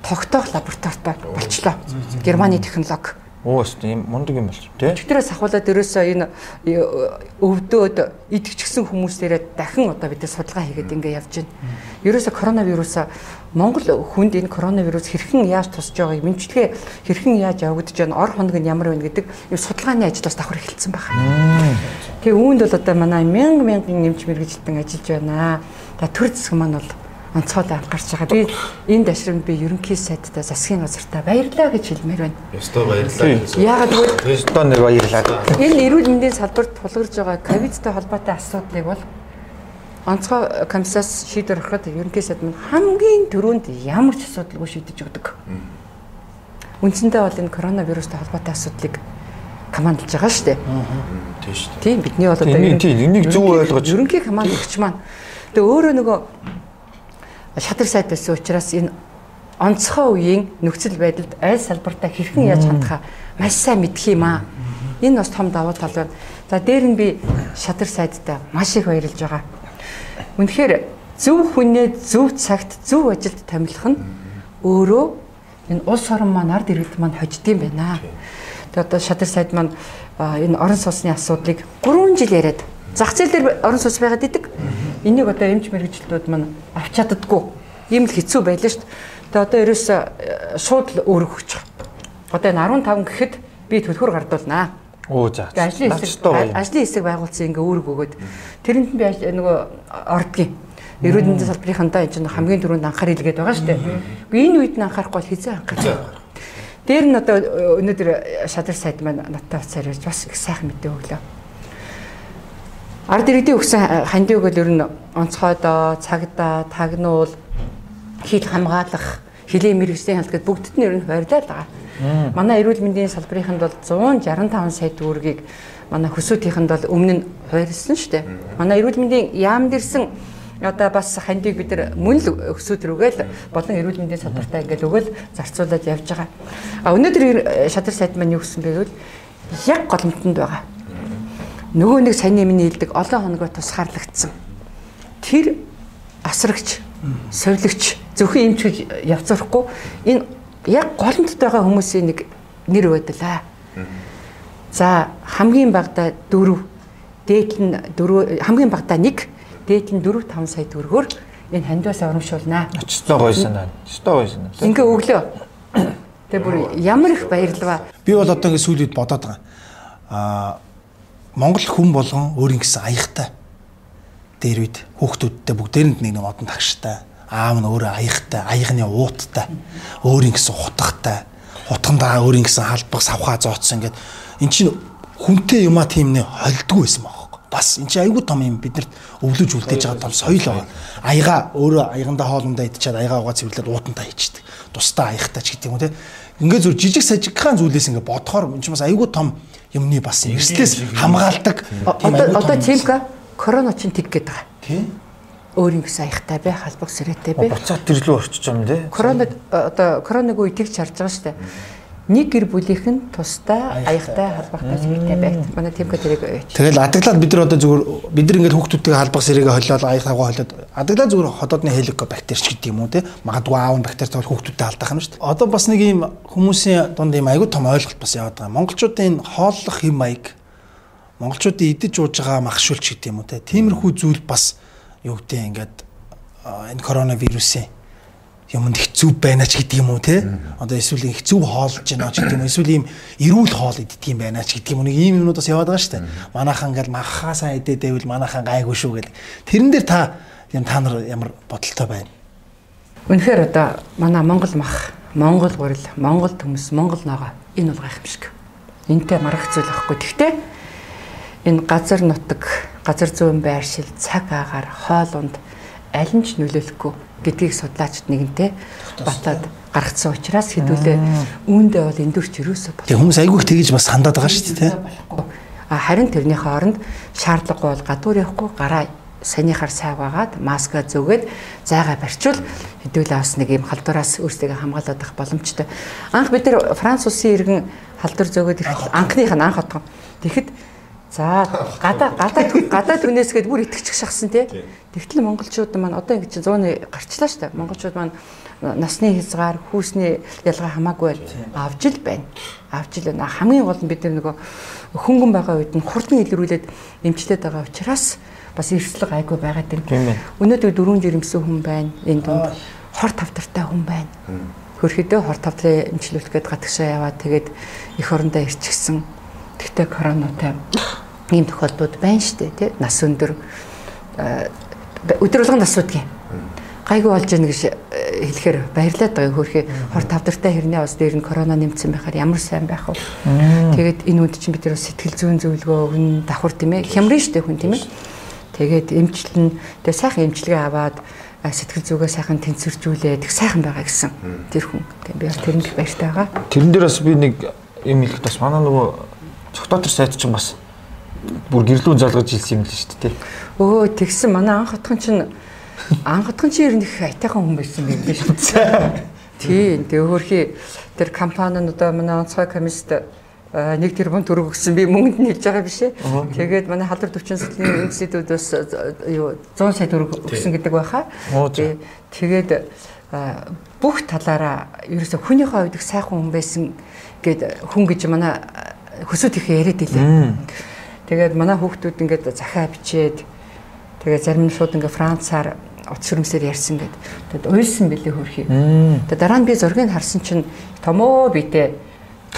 тогтоох лабораторитой болчлоо. Германы технологи. Оо өст юм мундаг юм болж тий. Өчтөрөөс ахуулаад ерөөсөө энэ э, өвдөөд идэгчгсэн хүмүүстээрээ дахин одоо бид судалгаа хийгээд ингээ явж байна. Ерөөсөө коронавирус Монгол хүнд энэ коронавирус хэрхэн яаж тусч байгааг мэдчилгээ хэрхэн яаж явагдаж байна, ор хоног нь ямар байна гэдэг юм судалгааны ажлаас давхар эхэлсэн байна. Тэгээ үүнд бол одоо манай мянга мянган нэмж мэрэгжилтэн ажиллаж байна. За төр засаг маань бол онцгой анхаарч байгаа. Би энэ дашрамд би ерөнхий сайдтай засгийн газартаа баярлалаа гэж хэлмээр байна. Ёстой баярлалаа. Яагаад гэвэл Одоо нэг баярлаа. Энэ эрүүл мэндийн салбарт тулгарч байгаа ковидтай холбоотой асуудлыг бол онцгой комиссаас шийдвэр гаргахад ерөнхий сайд маань хамгийн түрүүнд ямар ч асуудалгүй шийдэж өгдөг. Үндсэндээ бол энэ коронавирустай холбоотой асуудлыг командалж байгаа шүү дээ. Тийм шүү дээ. Тийм бидний бол одоо Тийм, тийм, энийг зөв ойлгож. ерөнхий командлагч маань тэгээ өөрөө нөгөө шатар сайд байсан учраас энэ онцгой үеийн нөхцөл байдалд аль салбартаа хэрхэн яаж хандхаа маш сайн мэдх юм аа. Энэ бас том давуу тал байна. За дээр нь би шатар сайдтай маш их баярлж байгаа. Үнэхээр зөв хүнээ зөв цагт зөв ажилд томилох нь өөрөө энэ улс орон маань ард иргэд маань хождсон байна. Тэгээ одоо шатар сайд маань энэ орон сууцны асуудлыг 3 жил яриад зах зээл дээр орон сууц байгаад идэг. Энийг одоо эмч мэрэгчлүүд маань авч чаддаггүй. Ийм л хэцүү байлаа шүү дээ. Тэгээ одоо ерөөсө э, шууд л байгаа. Одоо энэ 15 гэхэд би төлхөр гардуулнаа. Оо за. Ажлын хэсэг ажлын хэсэг байгуулсан ингээ үүрэг өгөөд тэрэнд нь би нөгөө ордгийн эрүүл мэндийн салбарынхандаа энэ чинь хамгийн түрүүнд анхаар илгээд байгаа шүү дээ. Гэхдээ энэ үед нь анхаарахгүй бол хизээ анхаарах. Дээр нь одоо өнөөдөр шадар сайд маань надтай уцаар ирж бас их сайхан мэдээ өглөө. Ард иргэдийн өгсөн хандив бол ер нь онцгойдоо, цагдаа, тагнуул, хил хамгаалах хилийн мэрэгжлийн гэдэг бүгдд нь ер нь л байгаа. Манай эрүүл мэндийн салбарынханд бол 165 сая төгрөгийг манай хөсөөтийнхэнд бол өмнө нь хойрлсон шүү дээ. Манай эрүүл мэндийн яамд ирсэн одоо бас хандийг бид нар мөн л өсөд рүүгээл болон эрүүл мэндийн салбартаа ингээд өгөөл зарцуулаад явж байгаа. А өнөөдөр шадар сайд маань юу гэсэн бэ гэвэл яг голомтонд байгаа. Нөгөө нэг саяны миний хэлдэг олон хоногоо тусгаарлагдсан. Тэр асрагч, совилогч зөвхөн эмч гэж явцрахгүй энэ яг голомтод байгаа хүмүүсийн нэг нэр байдалаа. За хамгийн багадаа 4 дээд нь 4 хамгийн багадаа 1 дээд нь 4 5 сая төгрөгөөр энэ хандваас урамшуулнаа. Өчтөө гоё санаа. Өчтөө гоё санаа. Ингээ өглөө. Тэгээ бүр ямар их баярлалаа. Би бол одоо ингэ сүүлийн бодоод байгаа. Аа Монгол хүн болгон өөрийн гэсэн аягтай. Дээр үед хүүхдүүдтэй бүгдээрэнд нэг нэг модон тагштай. Аав нь өөрөө аягтай аягны ууттай өөрийн гэсэн хутгатай хутгандаа өөрийн гэсэн халбах савхаа зооцсон ингээд эн чинь хүнтэй юма тиймнээ холдгүй байсан баг бас эн чинь айгүй том юм биднэрт өвлөж үлдээж байгаа том соёл байгаа. Аяга өөрөө аягандаа хоолундаа идчихад аягаа угаа цэвэрлээд уутантаа хийчдэг. Тусдаа аягтай ч гэдэг юм те. Ингээ зүр жижиг сажигхан зүйлээс ингээ бодохоор эн чинь бас айгүй том юмны бас эрслээс хамгаалдаг. Одоо Цимка корона чинь тэг гээд байгаа. Тийм. Өөрийн гэсэн аягтай бай, халбах сэрэтэй бай. Буцаад тэрлүү орчиж юм тий. Коронад одоо короныг үе тэгж харж байгаа шүү дээ. Нэг гэр бүлийнх нь тусдаа аягтай халбахтай сэрэтэй байт. Манай Цимка тэрийг байж. Тэгэл адаглаад бид нар одоо зүгээр бид нар ингээд хүүхдүүдтэй халбах сэрээгээ холиод аяг таггаа холиод адаглаад зүгээр хотоодны хеликобактер ч гэдэг юм уу те магадгүй аав нь бактери тавал хүүхдүүдтэй алдах нь шүү дээ. Одоо бас нэг юм хүмүүсийн дунд юм айгүй том ойлголт бас яваад байгаа. Монголчуудын хооллох хэм маяг монголчуудын идэж ууж байгаа махшуулч гэдэг юм уу те. Тиймэрхүү зүйл бас юу гэдэг ингээд энэ коронавирусын юмд хэцүү байна ч гэдэг юм уу те? Одоо эсвэл хэцүү хоолж байна ч гэдэг юм уу эсвэл ийм эрүүл хоол иддэг юм байна ч гэдэг юм уу нэг ийм юмнууд бас яваад байгаа шүү дээ. Манайхан ингээл махахаасаа идээдэвэл манайхан гайгүй шүү гэл. Тэрэн дээр та юм та нар ямар бодолтой байна? Үнэхээр одоо манай Монгол мах, Монгол гурил, Монгол төмс, Монгол ногоо энэ бол гайхамшиг. Энтэй марах зүйл байхгүй. Гэхдээ энэ газар нутаг, газар зүүн байршил, цаг агаар, хоолунд аль нь ч нөлөөлөхгүй гэдгийг судлаачид нэгэнтээ батад гаргацсан учраас хэдүүлээ үүндээ бол эндүрч юусоо бол тэг хүмүүс айгүйх тэгж бас хандаад байгаа шүү дээ те А харин тэрнийхээ оронд шаардлагагүй бол гадуур явахгүй гараа санийхаар сайваагаад маска зөгээд зайгаа барьчвал хэдүүлээ бас нэг юм халдвараас өөрсдөө хамгаалаад авах боломжтой. Анх бид нэр Франц улсын иргэн халдвар зөөгөөд ирэхэд анхных нь анх отгоо. Тэгэхэд за гадаа гадаа гадаа түнээсгээд бүр итгэчих шахсан тий. Тэгтэл монголчууд маань одоо ингэ чи 100-ны гарчлаа штэ. Монголчууд маань насны хязгаар, хүүсний ялгаа хамаагүй авж ил байна. Авж ил байна. Хамгийн гол нь бид нөгөө хөнгөн байгаа үед нь хурдан илрүүлээд эмчлээд байгаа учраас бас эрсдлэг айгүй байгаад байна. Өнөөдөр дөрөв жирэмсэн хүн байна. Энэ дунд хор тавтартай хүн байна. Хөрхөдөө хор тавдрын эмчлүүлэх гээд гатгшаа яваад тэгээд эх орондоо ирчихсэн. Тэгтээ коронатай ийм тохиолдлууд байна шүү дээ, тий? Нас өндөр өдөр болгон нас удгийн. Гайгүй болж яаг гэж хэлэхээр баярлаад байгаа хөрхи хор тавдартай хэрнээ бас дээр нь корона нэмсэн байхаар ямар сайн байх вэ? Тэгээд энэ үнд чинь бид нар сэтгэл зүйн зөвлөгөө өгн давхар тийм ээ. Хямрын штэ хүн тийм ээ. Тэгээд эмчлэн тэгээ сайхан эмчилгээ аваад сэтгэл зүгээ сайхан тэнцвэржүүлээд их сайхан байгаа гэсэн тэр хүн. Тэгээ би бас тэрэн их баяртай байгаа. Тэрэн дээр бас би нэг юм хэлэхэд бас манай нөгөө цогтоотор сайд чинь бас бүр гэрлүүн залгаж хэлсэн юм л шүү дээ. Өө тэгсэн манай анх хотхон чинь анх хотхон чинь ер нь их айтайхан хүн байсан юм биш үү? *laughs* Тийм. Тэгээ хөрхи тэр компани нь одоо манай онцгой комист нэг тэрбум төгрөг өгсөн би мөнгөнд нь хэлж байгаа биш ээ. Тэгээд манай халдвар төвчин сэтлэгийн институт бас юу 100 сая төгрөг өгсөн гэдэг байхаа. Тэгээд бүх талаараа ерөөсө хүнийхээ хувьд их сайхан хүн байсан гэд хүн гэж манай хөсөд их яриад илээ. Тэгээд манай хүүхдүүд ингээд захаа бичээд тэгээд зарим нь шууд ингээд Францаар утас хөрмсээр ярьсан гэд. Тэгээд уйлсан бэлээ хөрхий. Тэгээд дараа нь би зургийг харсан чинь томоо битээ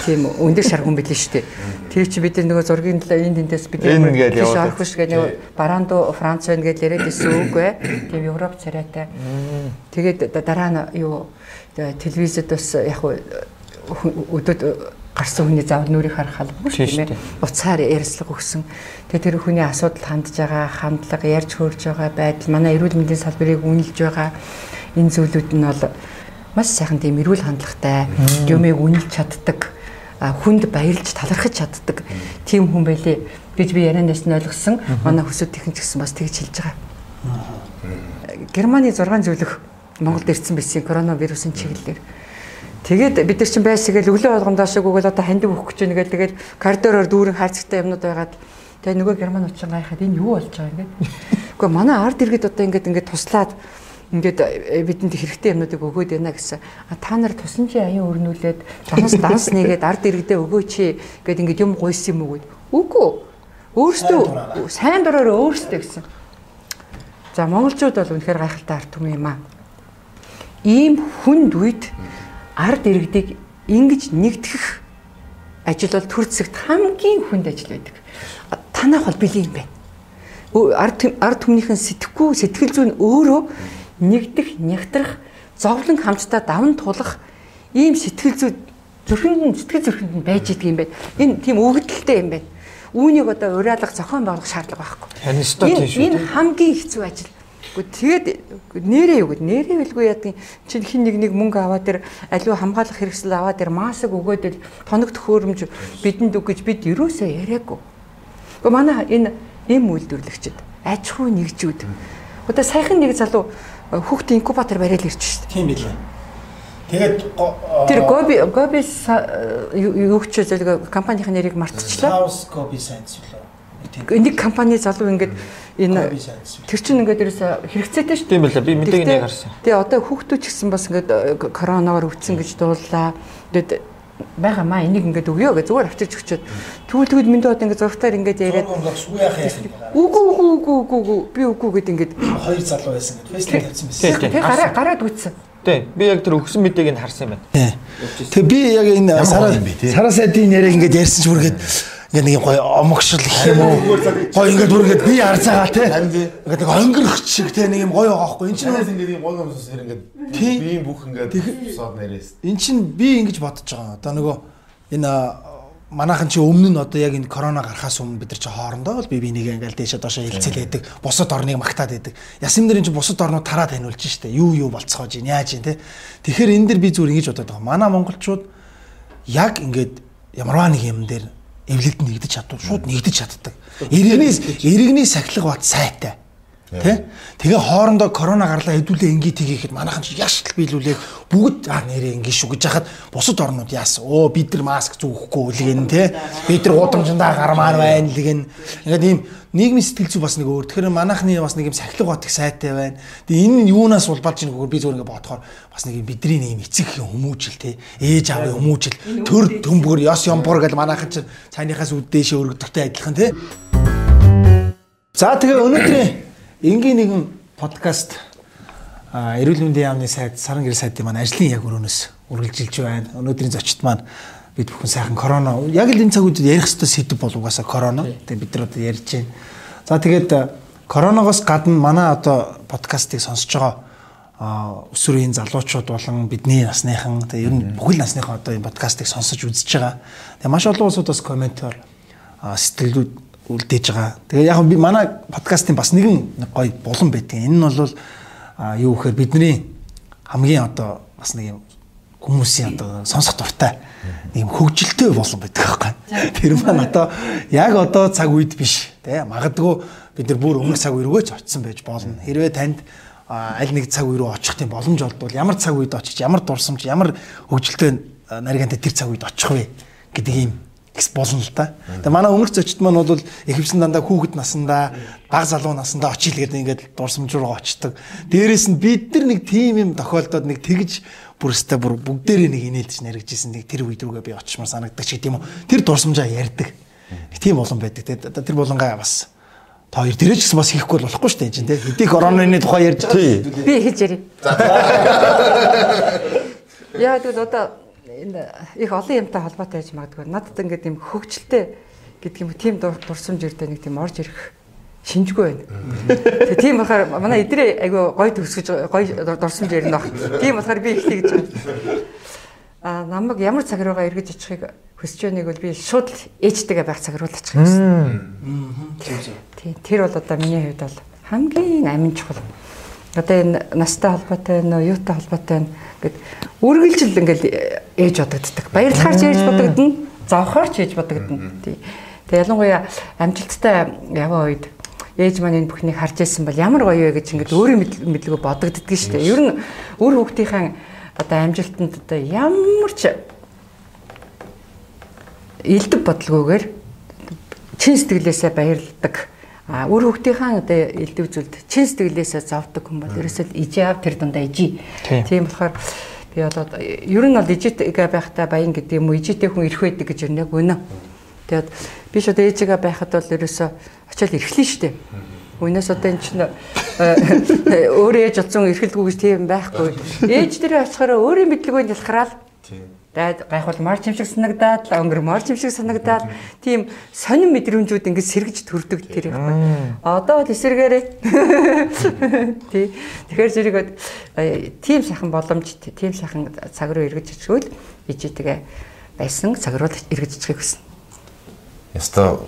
тийм өндөр шаргун билээ шүү дээ. Тэр чи бид нөгөө зургийн талаа энд эндээс бид тийш орох биш гэх нэг баранду Франц байна гэж яриад исэн үг бай. Тийм Европ царайтай. Тэгээд дараа нь юу телевизэд бас яг өдөөд гарсан хүний заавал нүрийг харах албагүй шүү дээ. Уцаар ярьслага өгсөн. Тэгээ тэр хүний асуудал хандж байгаа, хандлага, ярьж хөрж байгаа байдал, манай эрүүл мэндийн салбарыг үнэлж байгаа энэ зүйлүүд нь бол маш сайхан тийм эрүүл хандлагатай юмыг үнэлж чаддаг хүнд баярлж талархаж чаддаг тийм хүн байлээ гэж би ярианаас нь ойлгосон. Манай хөсөд техник гэсэн бас тэгж хэлж байгаа. Германы 6 зөвлөх Монголд ирсэн байсан коронавирусын чиглэлээр. Тэгээд бид нар чинь байсгээл өглөө болгондоо шиг өгөөл одоо хандив өгөх гэж нэгээл тэгээд коридороор дүүрэн хайрцагтай юмнууд байгаад тэгээд нөгөө герман учин гайхаад энэ юу болж байгаа ингээд. *laughs* Гэхдээ манай ард иргэд одоо ингээд ингээд туслаад ингээд бидэнд хэрэгтэй юмнуудыг өгөөд байна гэсэн. А та нар тусан чи аян өрнүүлээд данс данс нэгээд ард иргэдээ өгөөч гэд ингээд юм гуйсан юм уу гэд. Үгүй. Өөрөөсөө сайн дураар өөрөөсөө гэсэн. За монголчууд бол үнэхээр гайхалтай ард түмэн юм аа. Ийм хүнд үед ард иргэдийг ингэж нэгтгэх ажил бол төр зэгт хамгийн хүнд ажил байдаг. Танах бол бэлэн юм байна. Ард ард түмнийхэн сэтгэхгүй сэтгэл зүйн өөрөө нэгдэх, нягтрах, зовлон хамтдаа даван тулах ийм сэтгэл зүй зүрхэнд сэтгэл зүрхэнд нь байж идэг юм байна. Энэ тийм өгдөлтэй юм байна. Үүнийг одоо уриалах, зохион байгуулах шаардлага байхгүй. Энэ хамгийн хэцүү ажил. Гэхдээ тэгээд нэрээ юу гэд нэрээ билгүй яадаг чинь хин нэг нэг мөнгө аваад тэр аливаа хамгаалах хэрэгсэл аваад тэр маск өгөөд л тоног төхөөрөмж бидэнд үг гэж бид юусоо яриаггүй. Гэхдээ манай энэ эм үйлдвэрлэгчд аж ахуй нэгжүүд одоо саяхан нэг залуу хүүхд инкубатор бариад ирж шүү дээ. Тийм билээ. Тэгээд тэр Гоби Гоби юу ч зөвлөгөө компанийн нэрийг мартчихлаа. House Gobi Science лөө. Нэг компани залуу ингээд энэ тэр чинь ингээд ерөөсө хэрэгцээтэй шүү. Тийм байлаа. Би мэдээг нэг харсан. Тэгээ одоо хүүхдүүд ч гэсэн бас ингээд коронавигаар өвдсөн гэж дууллаа. Тэгээд байгаа маа энийг ингээд өгөө гэж зүгээр авчирч өчөөд тэгвэл тэгвэл минь доод ингээд зургатаар ингээд яриад үгүй үгүй үгүй үгүй би үгүй гэд ингээд хоёр залуу байсан гэд фэйсбүүк тавьсан байсан. Тэгээ гараа гараад үтсэн. Тийм. Би яг тэр өгсөн мэдээг нь харсан юм байна. Тэгээ би яг энэ сараа сараа сайдын яриаг ингээд ярьсан ч бүргээд ингээд нэг гоё омогшил гэх юм уу гоё ингээд бүргээд би арцаагаа те ингээд нэг онгөрөх шиг те нэг юм гоё байгаа байхгүй энэ чинь ингээд юм юмсус хэрэг ингээд би бүх ингээд сууд нэрээс. эн чинь би ингэж бодож байгаа. Одоо нөгөө энэ манайхан чи өмнө нь одоо яг энэ корона гарахаас өмнө бид нар чи хоорондоо бол би бинийг ингээл дээшээ доошоо хилцэл байдаг. Бусад орныг магтаад байдаг. Ясим нэрийн чи бусад орнууд тараа таниулж штэ. Юу юу болцоож ийн яаж ийн те. Тэгэхээр энэ дэр би зүгээр ингэж бодоод байгаа. Манай монголчууд яг ингээд ямарваа нэг юм дээр эвлэлд нэгдэж чадвал шууд нэгдэж чаддаг. Иргэний иргэний сахилга бат сайтай. Тэ? Тэгээ хоорондоо корона гарлаа хэдүүлээ ингээд хийхэд манайхан ч яшл биелүүлээд бүгд аа нэрээ ингээд шүү гэж хахад бусад орнууд яасан. Оо бид нар маск зүүхгүй үлгэн тэ. Бид нар гудамжиндаа гармаар байна л гэн. Ингээд ийм нийгмийн сэтгэл зүй бас нэг өөр. Тэгэхээр манайхны бас нэг юм сахилга бат их сайтай байна. Тэгээ энэ нь юунаас улбалж ийн гэхээр би зүгээр ингээд бодохоор бас нэг юм бидний нэг юм эцэг их хүмүүжил тэ. Ээж аавын хүмүүжил төр төмбөр ёс юмбур гэж манайхан ч цайныхаас үддээшээ өргөдөгтэй адилхан тэ. За тэгээ өнөөдрийн энгийн нэгэн подкаст эрүүл мэндийн яамны сайд саран гэр сайдын маань ажлын яг өрөөнөөс үргэлжилж байна. Өнөөдрийн зочид маань бид бүхэн сайхан корона яг л энэ цаг үед ярих хэвээр сэдв бол угаасаа корона. Тэгээ бид нар одоо ярьж байна. За тэгээд коронавигоос гадна манай одоо подкастыг сонсож байгаа өсвөрийн залуучууд болон бидний насныхан тэгээ ер нь бүхэл насныхан одоо энэ подкастыг сонсож үзэж байгаа. Тэгээ маш олон улсууд бас комментоор сэтгэлдүүд үлдээж байгаа. Тэгээ яг би манай подкастын бас нэгэн гоё булан байдаг. Энэ нь бол юу гэхээр бидний хамгийн одоо бас нэг юм хүмүүсийн одоо сонсох дуртай нэг юм хөгжилтэй болон байдаг байхгүй. Тэр маань одоо яг одоо цаг үед биш тий магадгүй бид нар бүр өмнөх цаг үе рүүгээ ч очисон байж болно. Хэрвээ танд аль нэг цаг рүү очих тийм боломж олдвол ямар цаг үед очих, ямар дурсамж, ямар хөгжилтэй нарийнтай тэр цаг үед очих вэ гэдэг ийм гэс болно л да. Тэгээ манай өмнөх зочид маань бол ихэвчлэн дандаа хүүхэд насандаа баг залуу насандаа очил гэдэг ингээд дурсамж руу очдог. Дээрээс нь бид нар нэг тим юм тохиолдоод нэг тэгж бүрстэй бүр бүгдээрээ нэг инээлж наригжсэн нэг тэр үед рүүгээ би очимаар санагддаг ч гэдэм үү. Тэр дурсамжаа ярьдаг. Тийм болон байдаг. Тэгээ тэр болонгаа бас та хоёр тэрэж гэсэн бас хийхгүй болохгүй шүү дээ чинь тий. Хэдий коронавины тухай ярьж байгаа. Би хийж ярив. Яа тэгвэл одоо энэ их олон юмтай холбоотой байж магадгүй. Надад ингээд юм хөгжилтэй гэдэг юм тийм дурсамж ирдэ нэг тийм орж ирэх шинжгүй байна. Тэгээ тийм болохоор манай эдрээ айгүй гой төгсгөж гой дурсамж ярина баг. Тийм болохоор би их тэгж байгаа. А намайг ямар цаг руугаа эргэж очихыг хүсэж байгааг бол би шууд ээжтэйгээ байх цаг руу л очих гэсэн. Тийм тэр бол одоо миний хувьд бол хамгийн амин чухал. Одоо энэ настай холбоотой нөө юутай холбоотой гэд үргэлжил ингээл ээж бодогддаг. Баярлахаар ч ээж бодогдно, зовхоор ч ээж бодогдно. Тий. Тэгээ ялангуяа амжилттай яваа үед ээж маань энэ бүхнийг харж байсан бол ямар гоё вэ гэж ингээд өөрөө мэдлэгөө бодогддөг шүү дээ. Ер нь өөр хүүхдийнхээ одоо амжилтанд одоо ямар ч элдв бодлогоогоор чин сэтгэлээсээ баярладаг. А өөр хүүхдийнхээ одоо элдв зүйлд чин сэтгэлээсээ зовдөг хүн бол ерөөсөө ижаав тэр дундаа ижи. Тийм болохоор би болоод ер нь бол ижитэйгээ байхдаа баян гэдэг юм уу ижитэй хүн ирэх байдаг гэж юу нэг үнэ. Тэгээд би одоо ээжигээ байхад бол ерөөсөө очиад эрхлэн штэ. Үнээс одоо эн чинь *laughs* өөрөө ээж олсон эрхэлдэггүй гэж тийм байхгүй. Ээж дээрээ очихороо өөрийн мэдлэгөө ялхараад Дайд гайхвал марч юм шиг санагдаад, өнгөр марч юм шиг санагдаад тийм сонин мэдрэмжүүд ингэ сэргэж төрдөг тэр юм. Одоо бол эсэргээрээ. *laughs* Тий. Тэгэхээр зэрэг тийм сайхан боломж, тийм сайхан цаг руу эргэж ичгүүл ижитэйгээ байсан цаг руу эргэж ичихийг хүснэ. Яста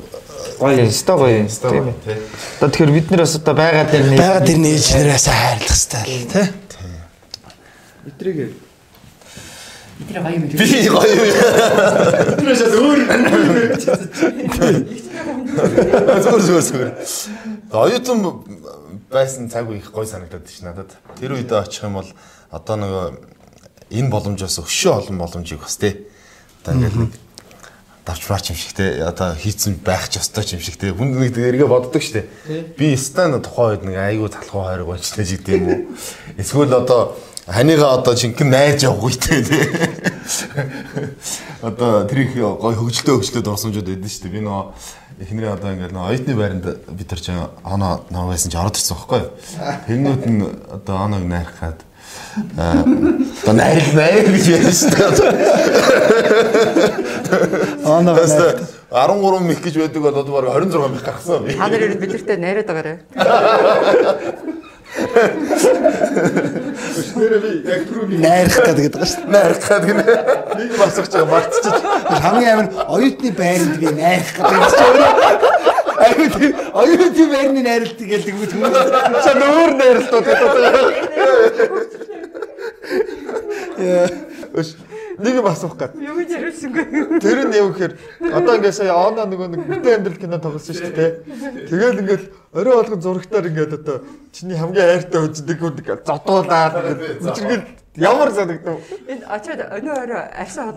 гоё яста гоё тийм ээ. Одоо тэгэхээр бид нар бас одоо байгаа дээр нэг байгаа дээр нээж нэрээс хайрлах хэрэгтэй л тий. Бидрийг Бидний гоё юм. Би гоё юм. Шал өөр. Зүгээр зүгээр зүгээр. Оюутан байсан цаг үе их гоё санагдаад ш надад. Тэр үед очих юм бол одоо нөгөө энэ боломжоос өшөө олон боломжийг бас тий. Одоо ингээд нэг давч марч юм шиг те одоо хийцэн байх ч ёстой ч юм шиг те хүн нэг эргээ боддог штэ би стан тухайн үед нэг айгүй талхуу хайрг болчихлоо ч гэдэм үү эсвэл одоо ханыгаа одоо жинхэнэ найз явах үйтэй тий. Одоо тэр их гой хөгжилтөө хөгжлөд орсомжууд байдсан шүү дээ. Би нөгөө эхнэрээ одоо ингээд нөгөө оюутны байранд бид нар чинь оноо наваагсан чи ороод ирсэн байхгүй юу. Тэрнүүд нь одоо оноог найрхаад одоо найр найр гэж ярьж шүү дээ. Оноо 13 мих гэж байдаг бол одоо баг 26 мих гаргасан. Та нар бидэртээ найраад байгаарай. Өснөрөө би яг түрүүний найрах гэдэг байгаа шүү дээ. Найрах гэдэг нь нэг басах чага мартчих. Хамгийн амар оюутны байранд би найрах гэдэг чинь Аюу тийм оюутны байрны найралт гэдэг юм хүмүүс. Чаа өөр найралтууд гэдэг. Яа. Нэг юм асуух гээд. Юу гэж ярьсангүй. Тэр нь юу гэхээр одоо ингээд сая оноо нөгөө нэг бүтэн амьдрал кино тоглосон шүү дээ. Тэгэл ингээд орой болгон зурагтаар ингээд одоо чиний хамгийн хайртай үздэг ингээд зодуулаад ингээд мичэргэл ямар санагдав? Энэ очоод өнөө орой арьсан.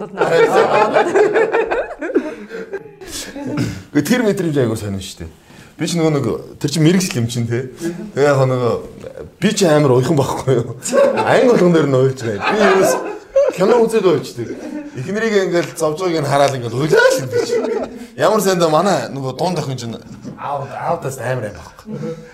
Гэ тэр мэдрэмж айгуу сонин шүү дээ. Би ч нөгөө нэг тэр чинь мэрэгжил юм чинь те. Тэгээ яг нөгөө би ч амар уйхан байхгүй юу. Аян болгон дээр нь уйлж байна. Би ерөөс кино үзээд уйлждаг. Эхнэрийг ингээл зовж байгааг нь хараад ингээл уйлаа л чи. Ямар сандаа манай нөгөө дунд охин чинь аав аавдаас амар юм байхгүй.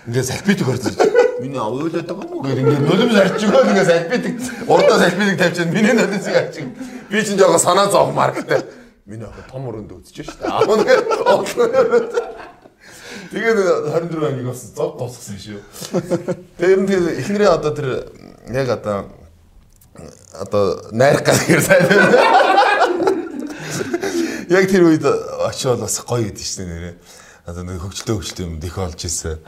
Ингээд салбитик орсон. Миний уйлаад байгаа юм уу гэх ингээд нулимс арчигоо ингээд салбитик урдаа салбитик тавьчихсан. Миний нулимсыг арчиг. Би чинь жоо санаа зовмаар гэдэг. Миний охин том өрөнд үзэж дээ. Аав нэг Тэгээд 24 ангийг бас зов дуусгасан шүү. Тэр нь эхнэрээ одоо тэр яг одоо одоо найрах гэхээр сайн байна. Яг тэр үед очиод бас гоё гэдэг чинь нэрээ. Одоо нэг хөгжлөө хөгжлөө юм дэх олж ирсэн.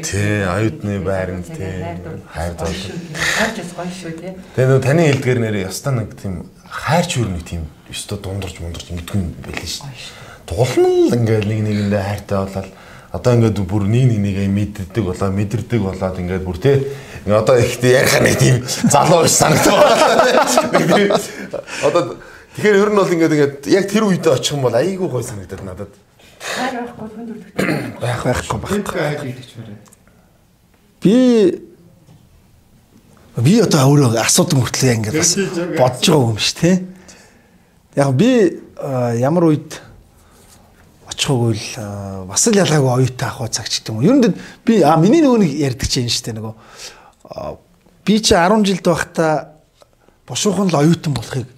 Тий, аюутны байранд тий. Хайр зов. Харж бас гоё шүү тий. Тэгээ нөө таны хэлдгээр нэрээ ястаа нэг тийм хайрч юу нэг тийм өстө дундарч мундарч ингэдэг юм байлээ шүү. Тулна л ингээл нэг нэгэндээ хайртай болол одоо ингээд бүр нэг нэг нэгээ мэддэг болоо мэдэрдэг болоод ингээд бүр тий одоо ихтэй ярих нэг тийм залуу биш санагдав. Одоо тэгэхээр ер нь бол ингээд ингээд яг тэр үед очих юм бол айгүй гой санагдаад надад. Байхгүй дүрдэгтэй. Байх байхгүй байхгүй. Би би одоо өөрөө асуудаг мөртлөө ингээд бас бодож байгаа юм шүү тий. Яг би ямар үед очихгүй л бас л ялгаагүй оюутан ах уу цагч гэдэг юм. Ер нь би а миний нөгөө нэг ярьдаг чинь шүү дээ нөгөө би чи 10 жилд байхдаа бушуухан л оюутан болохыг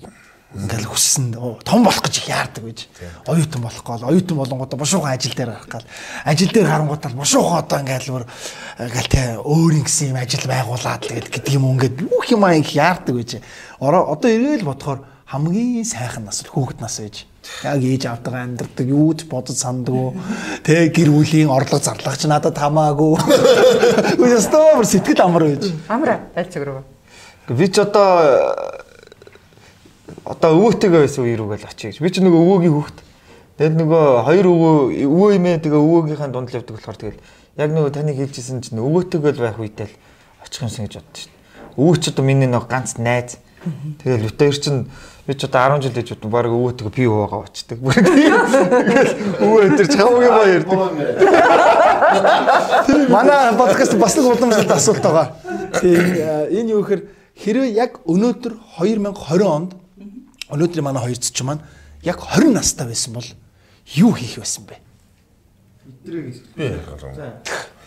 ингээл хүссэн том болох гэж яардаг гэж. Оюутан болох гол оюутан болонгуудаа бушуухан ажил дээр гарах гал. Ажил дээр харангуудаа бушуухан одоо ингээл бүр ингээл те өөр ингэсэн юм ажил байгуулад л гэдэг юм ингээд бүх юм их яардаг гэж. Одоо эргээл бодохоор хамгийн сайхан нас хүүхэд нас байж яг ээж автайгаа амьдардаг юу ч бодож санддаг тэ гэр бүлийн орлого зарлагч надад хамаагүй *laughs* үгүй ёстой бүр сэтгэл амар байж Амра аль цаг руу. Би ч одоо одоо өвөөтэйгээ байсан үе рүү гал очие гэж. Би ч нөгөө өвөөгийн хүүхэд. Тэгэл нөгөө хоёр өвөө өвөө имээ тэгээ өвөөгийнхаа дунд л явдаг болохоор тэгэл яг нөгөө таны хэлжсэн чинь өвөөтэйгээ л байх үедээ л очих юмсан гэж боддоо шүү дээ. Өвөө ч одоо миний нөгөө ганц найз. Тэгэл битээр чинь би ч одоо 10 жил гэж бодсон баг өвөөтэйгээ би уугаа очдөг. Тэгэл өвөө өдөр ч хамгийн баяр ярьдаг. Манай подкаст бас нэг уламжлалт асуулт байгаа. Тийм энэ юу гэхээр хэрвээ яг өнөөдөр 2020 онд өнөөдрийн манай хоёр цэч маань яг 20 настай байсан бол юу хийх байсан бэ?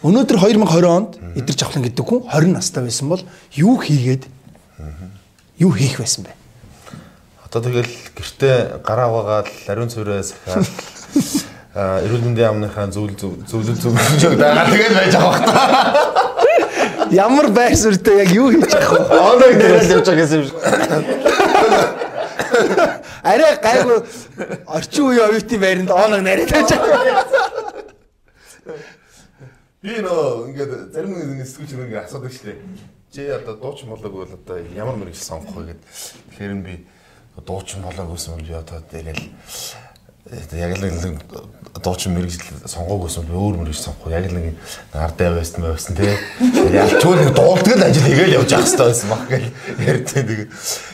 Өнөөдөр 2020 онд эдэр жавхлан гэдэг хүн 20 настай байсан бол юу хийгээд юу хийх байсан бэ? Одоо тэгэл гэртээ гараа угаагаад ариун цэврээ сахиад *laughs* эрүүл мэндийн яамныхаа зөвл зөвлөл зөвлөж *laughs* байгаа тэгэл байж бах та. Ямар байр суурьтай яг юу хийж явах вэ? *laughs* Оног дээрээс явж байгаа гэсэн юм шиг. Арай гайгүй орчин үеийн оюутны байранд оног нарийн байж байгаа. Би нөө ингээд зарим нэг сэтгүүлч нэг асуудаг шүү дээ. Чи одоо дуучин болоогүй бол одоо ямар мэрэг сонгох вэ гэд. Тэгэхээр би дуучин болоогүйсэн бол би одоо тэгэл яг л нэг дуучин мэрэгжил сонгоогүйсэн би өөр мэрэгжил сонгох. Яг л нэг ардаа байсан байсан тий. Яг чөл нэг дуулдаг л ажил хийгээл явж явах хэрэгтэй байсан баг гэл. Ярьдаг. Тэгээд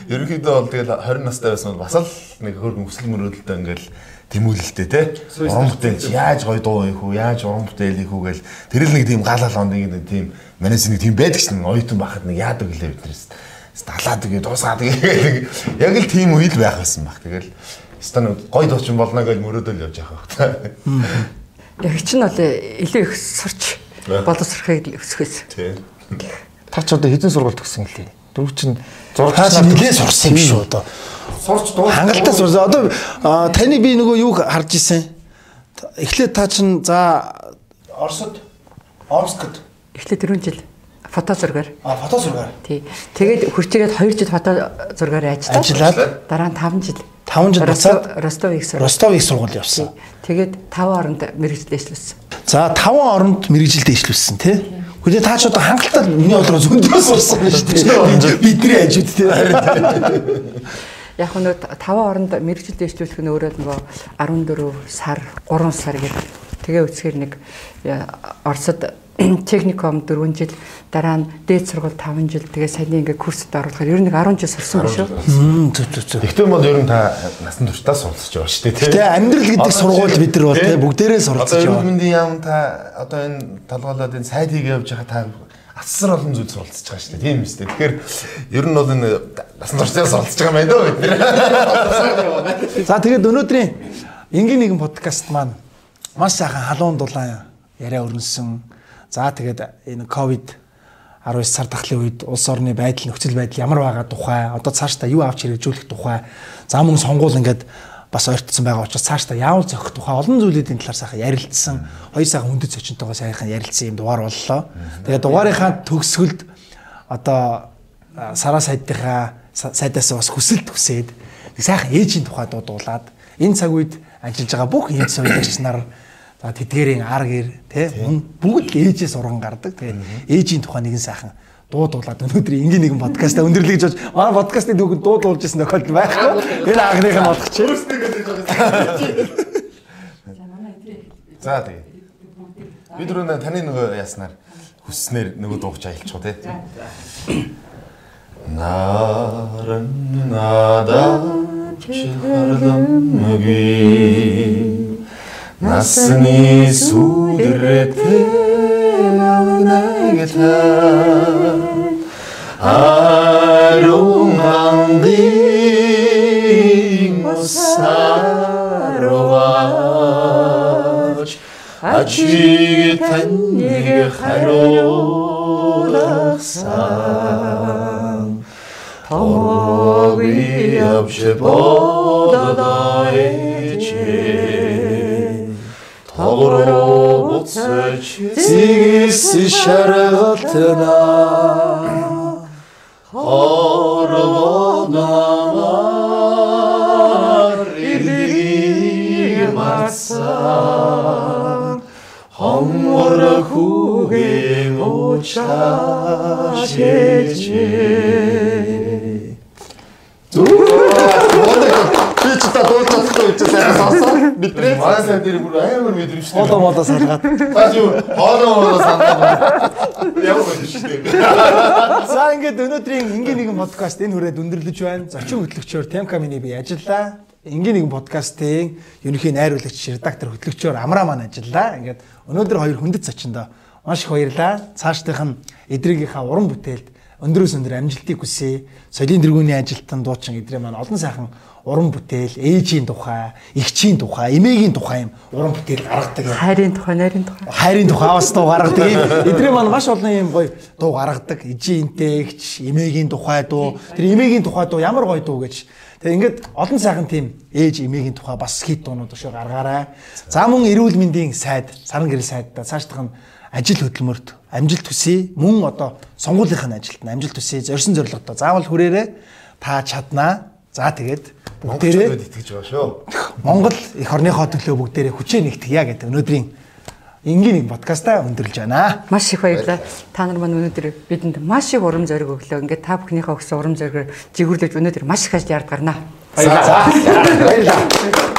ерөнхийдөө бол тэгэл 20 настай байсан бол бас л нэг хөргөн өсөл мөрөөдөлтөй ингээл тэмүүлэлтэй те. Уран бүтээл яаж гоё дуу хийх үү яаж уран бүтээл хийх үү гэл. Тэр л нэг тийм галал онд нэг тийм манайс нэг тийм байдаг шин оюутан байхад нэг яадаг гэлээ биднээс далаад тэгээ дуусгаад тэгээ яг л тийм үйл байх байсан баг тэгэл стан гоё дуучин болно гэж мөрөөдөл явж явах та Яг чинь бол илүү их сурч боловсрохыг өсгөөс. тий Та ч одоо хэдэн сургууль төгсөн гэлээ. Дөрөв чинь зураг Та чи нилээ сурсан юм шүү одоо. сурч дуу. Хангалттай сурсан. Одоо таны би нөгөө юу харж исэн. Эхлээд та чин за Оросд Омскд Эхлээд 4 жил фото зургаар. а фото зургаар Тий. Тэгээд хурцгээд 2 жил фото зургаар ажиллаад. ажиллаад Дараа нь 5 жил. 5 жил буцаад Ростов их сур. Ростов их сургууль явсан. Тэгээд 5 оронд мэрэгчлээ ишлүүлсэн. За 5 оронд мэрэгжилдээ ишлүүлсэн тий. Гэхдээ та ч одоо хангалттай миний бодлоо зөндөө сурсан шүү дээ. Бидний ажид тий. *laughs* Яг нь 5 оронд мэрэгчлээ ишлүүлэх нь өөрөө нөгөө 14 сар, 3 сар гэдэг. Тэгээ үсгээр нэг э, Оросд *coughs* техникум 4 жил дараа нь дээд сургууль 5 жил тэгээ саяны ингээ курсд оруулахаар ер нь нэг 10 жил сурсан биш үү? Зүг зүг зүг. Тэгтээ бол ер нь та насан туршдаа суралцж байгаа шүү дээ тий Тэгээ амьдрал гэдэг сургууль бид нар бол тий бүгдээрээ суралцж Одоо эрүүл яваа. мэндийн яам та одоо энэ толгойлоод энэ сайд хийгээ явж байгаа та асар олон зүйл суралцж байгаа шүү дээ. Тийм үстэй. Тэгэхээр ер нь бол энэ насан туршдаа суралцж байгаа юм байна дөө бид нэр. За тэгээд өнөөдрийн энгийн нэгэн подкаст маань маш сайхан халуун дулаан яриа өрнөсөн. За тэгээд энэ ковид 19 сар дахлын үед улс орны байдал нөхцөл байдал ямар байгаа тухай одоо цаашдаа юу авч хэрэгжүүлэх тухай за мөн сонгуул ингээд бас ойртсон байгаа учраас цаашдаа яавал зохих тухай олон зүйлүүдийн талаар сайхан ярилцсан. Хоёр сайхан хүндэт зочинтойгоо сайхан ярилцсан юм дугаар боллоо. Тэгээд дугаарынхаа төгсгөлд одоо сараа сайдынхаа са- сайдаас бас хүсэлт хүсээд нэг сайхан ээжийн тухай дуудуулаад энэ цаг үед ажиллаж байгаа бүх эд соёлогч нар за тэдгэрийн ар гэр мөн бүгд ээжээс урган гардаг. Тэгээд ээжийн тухай нэгэн сайхан дуудуулаад өнөөдөр ингийн нэгэн подкаста өндөрлөж болж манай подкастыг дүүгэн дуудуулж ирсэн тохиолдол байхгүй. Энэ анхных нь бодох чинь. За тэгээ. Бид түрүү таны нөгөө яснаар хүсснээр нөгөө дуугч аялчих тий. Наран надад чихарлангүй насны сүдрэтэй навнагта арун ангийн сарвач ачиг таныг харуулсан Тоги явж бодоойч Тогроо буцаж Зигс шаргалтна Хорвонамар ирдгийг марсан Хонгор хүүгийн уучааш ээжээ Та дуулж чадахгүй гэж сайн сонсоо. Бидрээ. Манай сайн дээр бүр амар мэдрэмжтэй. Хоолоо молоо салгаад. Тааш юу хоолоо хоолоо санаа. Ямар мэдрэмжтэй. За ингээд өнөөдрийн ингийн нэгэн подкаст энэ хүрээд өндөрлөж байна. Зочин хөтлөгчөөр Темкамины би ажиллаа. Ингийн нэгэн подкастын ерөнхий найруулагч, редактор, хөтлөгчөөр Амраа маань ажиллаа. Ингээд өнөөдөр хоёр хүндэт зочиндоо маш их баярлаа. Цаашдынх нь эдрийнхаа уран бүтээлд өндөрөөс өндөр амжилтыг хүсье. Соёлын тэргүүний ажилтан дуучин эдрээ маань олон сайхан уран бүтээл, ээжийн тухай, эгчийн тухай, эмээгийн тухай юм уран бүтээл гаргадаг. Хайрын тухай, найрын тухай. Хайрын тухай бас дуу гаргадаг. Эдрээ маань маш олон юм гоё дуу гаргадаг. Ижиинтэй эгч, эмээгийн тухай дуу. Тэр эмээгийн тухай дуу ямар гоё дуу гэж. Тэгээ ингээд олон сайхан тийм ээж эмээгийн тухай бас хит дуунууд өшөө гаргаарай. За мөн эрүүл мэндийн сайд, саран гэрэл сайдаа цаашдах нь ажил хөдөлмөрт амжилт хүсье. Мөн одоо сонгуулийнхын ажилд нь амжилт хүсье. Зорьсон зорилготой заавал хүрээрээ та чаднаа. За тэгээд бүгдээрээ итгэж байгаа шүү. Монгол эх орныхоо төлөө бүгдээрээ хүчээ нэгтгэя гэдэг өнөөдрийн энгийн нэг подкастаа өндөрлж байна. Маш их баярлалаа. Та нар маань өнөөдөр бидэнд маш их урам зориг өглөө. Ингээд та бүхнийхээ өгсөн урам зоригоор жигүүрлэж өнөөдөр маш их ажил ярд гарнаа. Баярлалаа. Баярлалаа.